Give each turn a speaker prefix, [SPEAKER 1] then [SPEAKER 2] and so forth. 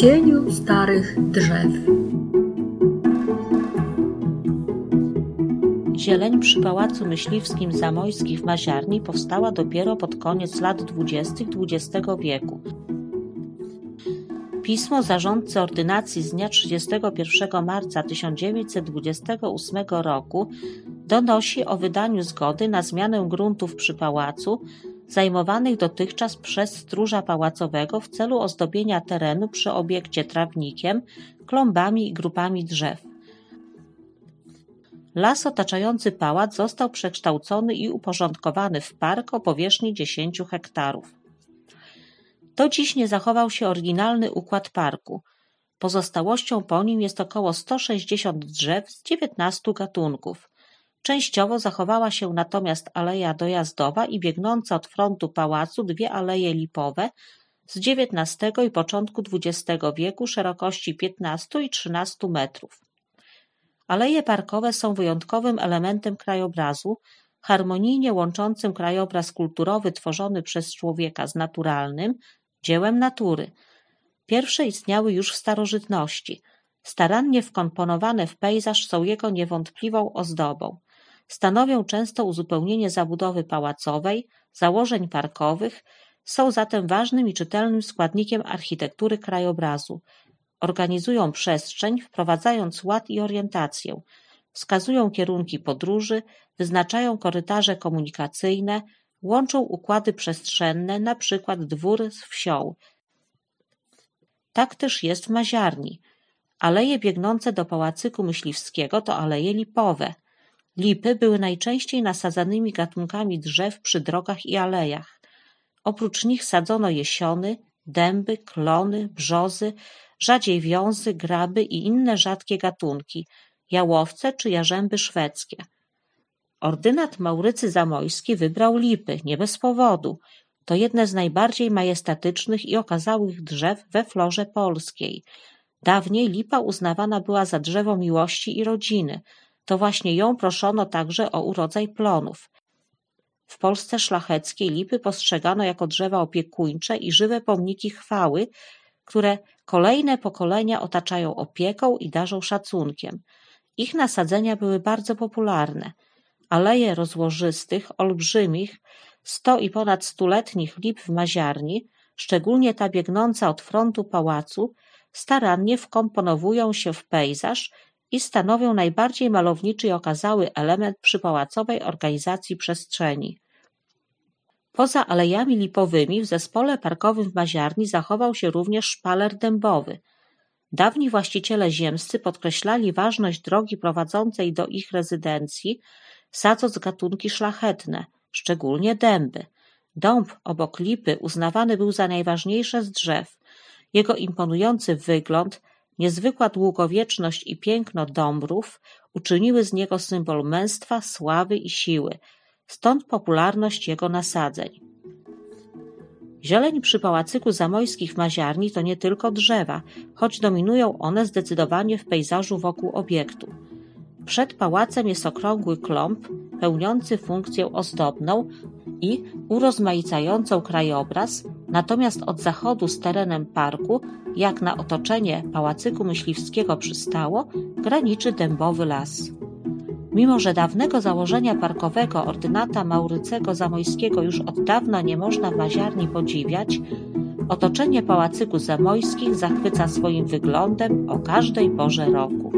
[SPEAKER 1] cieniu starych drzew.
[SPEAKER 2] Zieleń przy Pałacu Myśliwskim Zamojskich w Maziarni powstała dopiero pod koniec lat dwudziestych XX wieku. Pismo zarządcy ordynacji z dnia 31 marca 1928 roku donosi o wydaniu zgody na zmianę gruntów przy pałacu zajmowanych dotychczas przez stróża pałacowego w celu ozdobienia terenu przy obiekcie trawnikiem, klombami i grupami drzew. Las otaczający pałac został przekształcony i uporządkowany w park o powierzchni 10 hektarów. Do dziś nie zachował się oryginalny układ parku. Pozostałością po nim jest około 160 drzew z 19 gatunków. Częściowo zachowała się natomiast aleja dojazdowa i biegnące od frontu pałacu dwie aleje lipowe z XIX i początku XX wieku szerokości 15 i 13 metrów. Aleje parkowe są wyjątkowym elementem krajobrazu, harmonijnie łączącym krajobraz kulturowy tworzony przez człowieka z naturalnym, dziełem natury. Pierwsze istniały już w starożytności. Starannie wkomponowane w pejzaż są jego niewątpliwą ozdobą. Stanowią często uzupełnienie zabudowy pałacowej, założeń parkowych, są zatem ważnym i czytelnym składnikiem architektury krajobrazu. Organizują przestrzeń, wprowadzając ład i orientację. Wskazują kierunki podróży, wyznaczają korytarze komunikacyjne, łączą układy przestrzenne, przykład dwór z wsią. Tak też jest w Maziarni. Aleje biegnące do Pałacyku Myśliwskiego to aleje lipowe. Lipy były najczęściej nasadzanymi gatunkami drzew przy drogach i alejach. Oprócz nich sadzono jesiony, dęby, klony, brzozy, rzadziej wiązy, graby i inne rzadkie gatunki, jałowce czy jarzęby szwedzkie. Ordynat Maurycy Zamojski wybrał lipy, nie bez powodu. To jedne z najbardziej majestatycznych i okazałych drzew we florze polskiej. Dawniej lipa uznawana była za drzewo miłości i rodziny. To właśnie ją proszono także o urodzaj plonów. W Polsce szlacheckiej lipy postrzegano jako drzewa opiekuńcze i żywe pomniki chwały, które kolejne pokolenia otaczają opieką i darzą szacunkiem. Ich nasadzenia były bardzo popularne. Aleje rozłożystych, olbrzymich, sto i ponad stuletnich lip w Maziarni, szczególnie ta biegnąca od frontu pałacu, starannie wkomponowują się w pejzaż i stanowią najbardziej malowniczy i okazały element przypałacowej organizacji przestrzeni. Poza alejami lipowymi w zespole parkowym w Maziarni zachował się również szpaler dębowy. Dawni właściciele ziemscy podkreślali ważność drogi prowadzącej do ich rezydencji, sadząc gatunki szlachetne, szczególnie dęby. Dąb obok lipy uznawany był za najważniejsze z drzew. Jego imponujący wygląd, niezwykła długowieczność i piękno dąbrów uczyniły z niego symbol męstwa, sławy i siły – Stąd popularność jego nasadzeń. Zieleń przy Pałacyku Zamojskich Maziarni to nie tylko drzewa, choć dominują one zdecydowanie w pejzażu wokół obiektu. Przed pałacem jest okrągły klomb, pełniący funkcję ozdobną i urozmaicającą krajobraz, natomiast od zachodu z terenem parku, jak na otoczenie Pałacyku Myśliwskiego przystało, graniczy dębowy las. Mimo że dawnego założenia parkowego ordynata Maurycego Zamojskiego już od dawna nie można w Maziarni podziwiać, otoczenie pałacyku zamojskich zachwyca swoim wyglądem o każdej porze roku.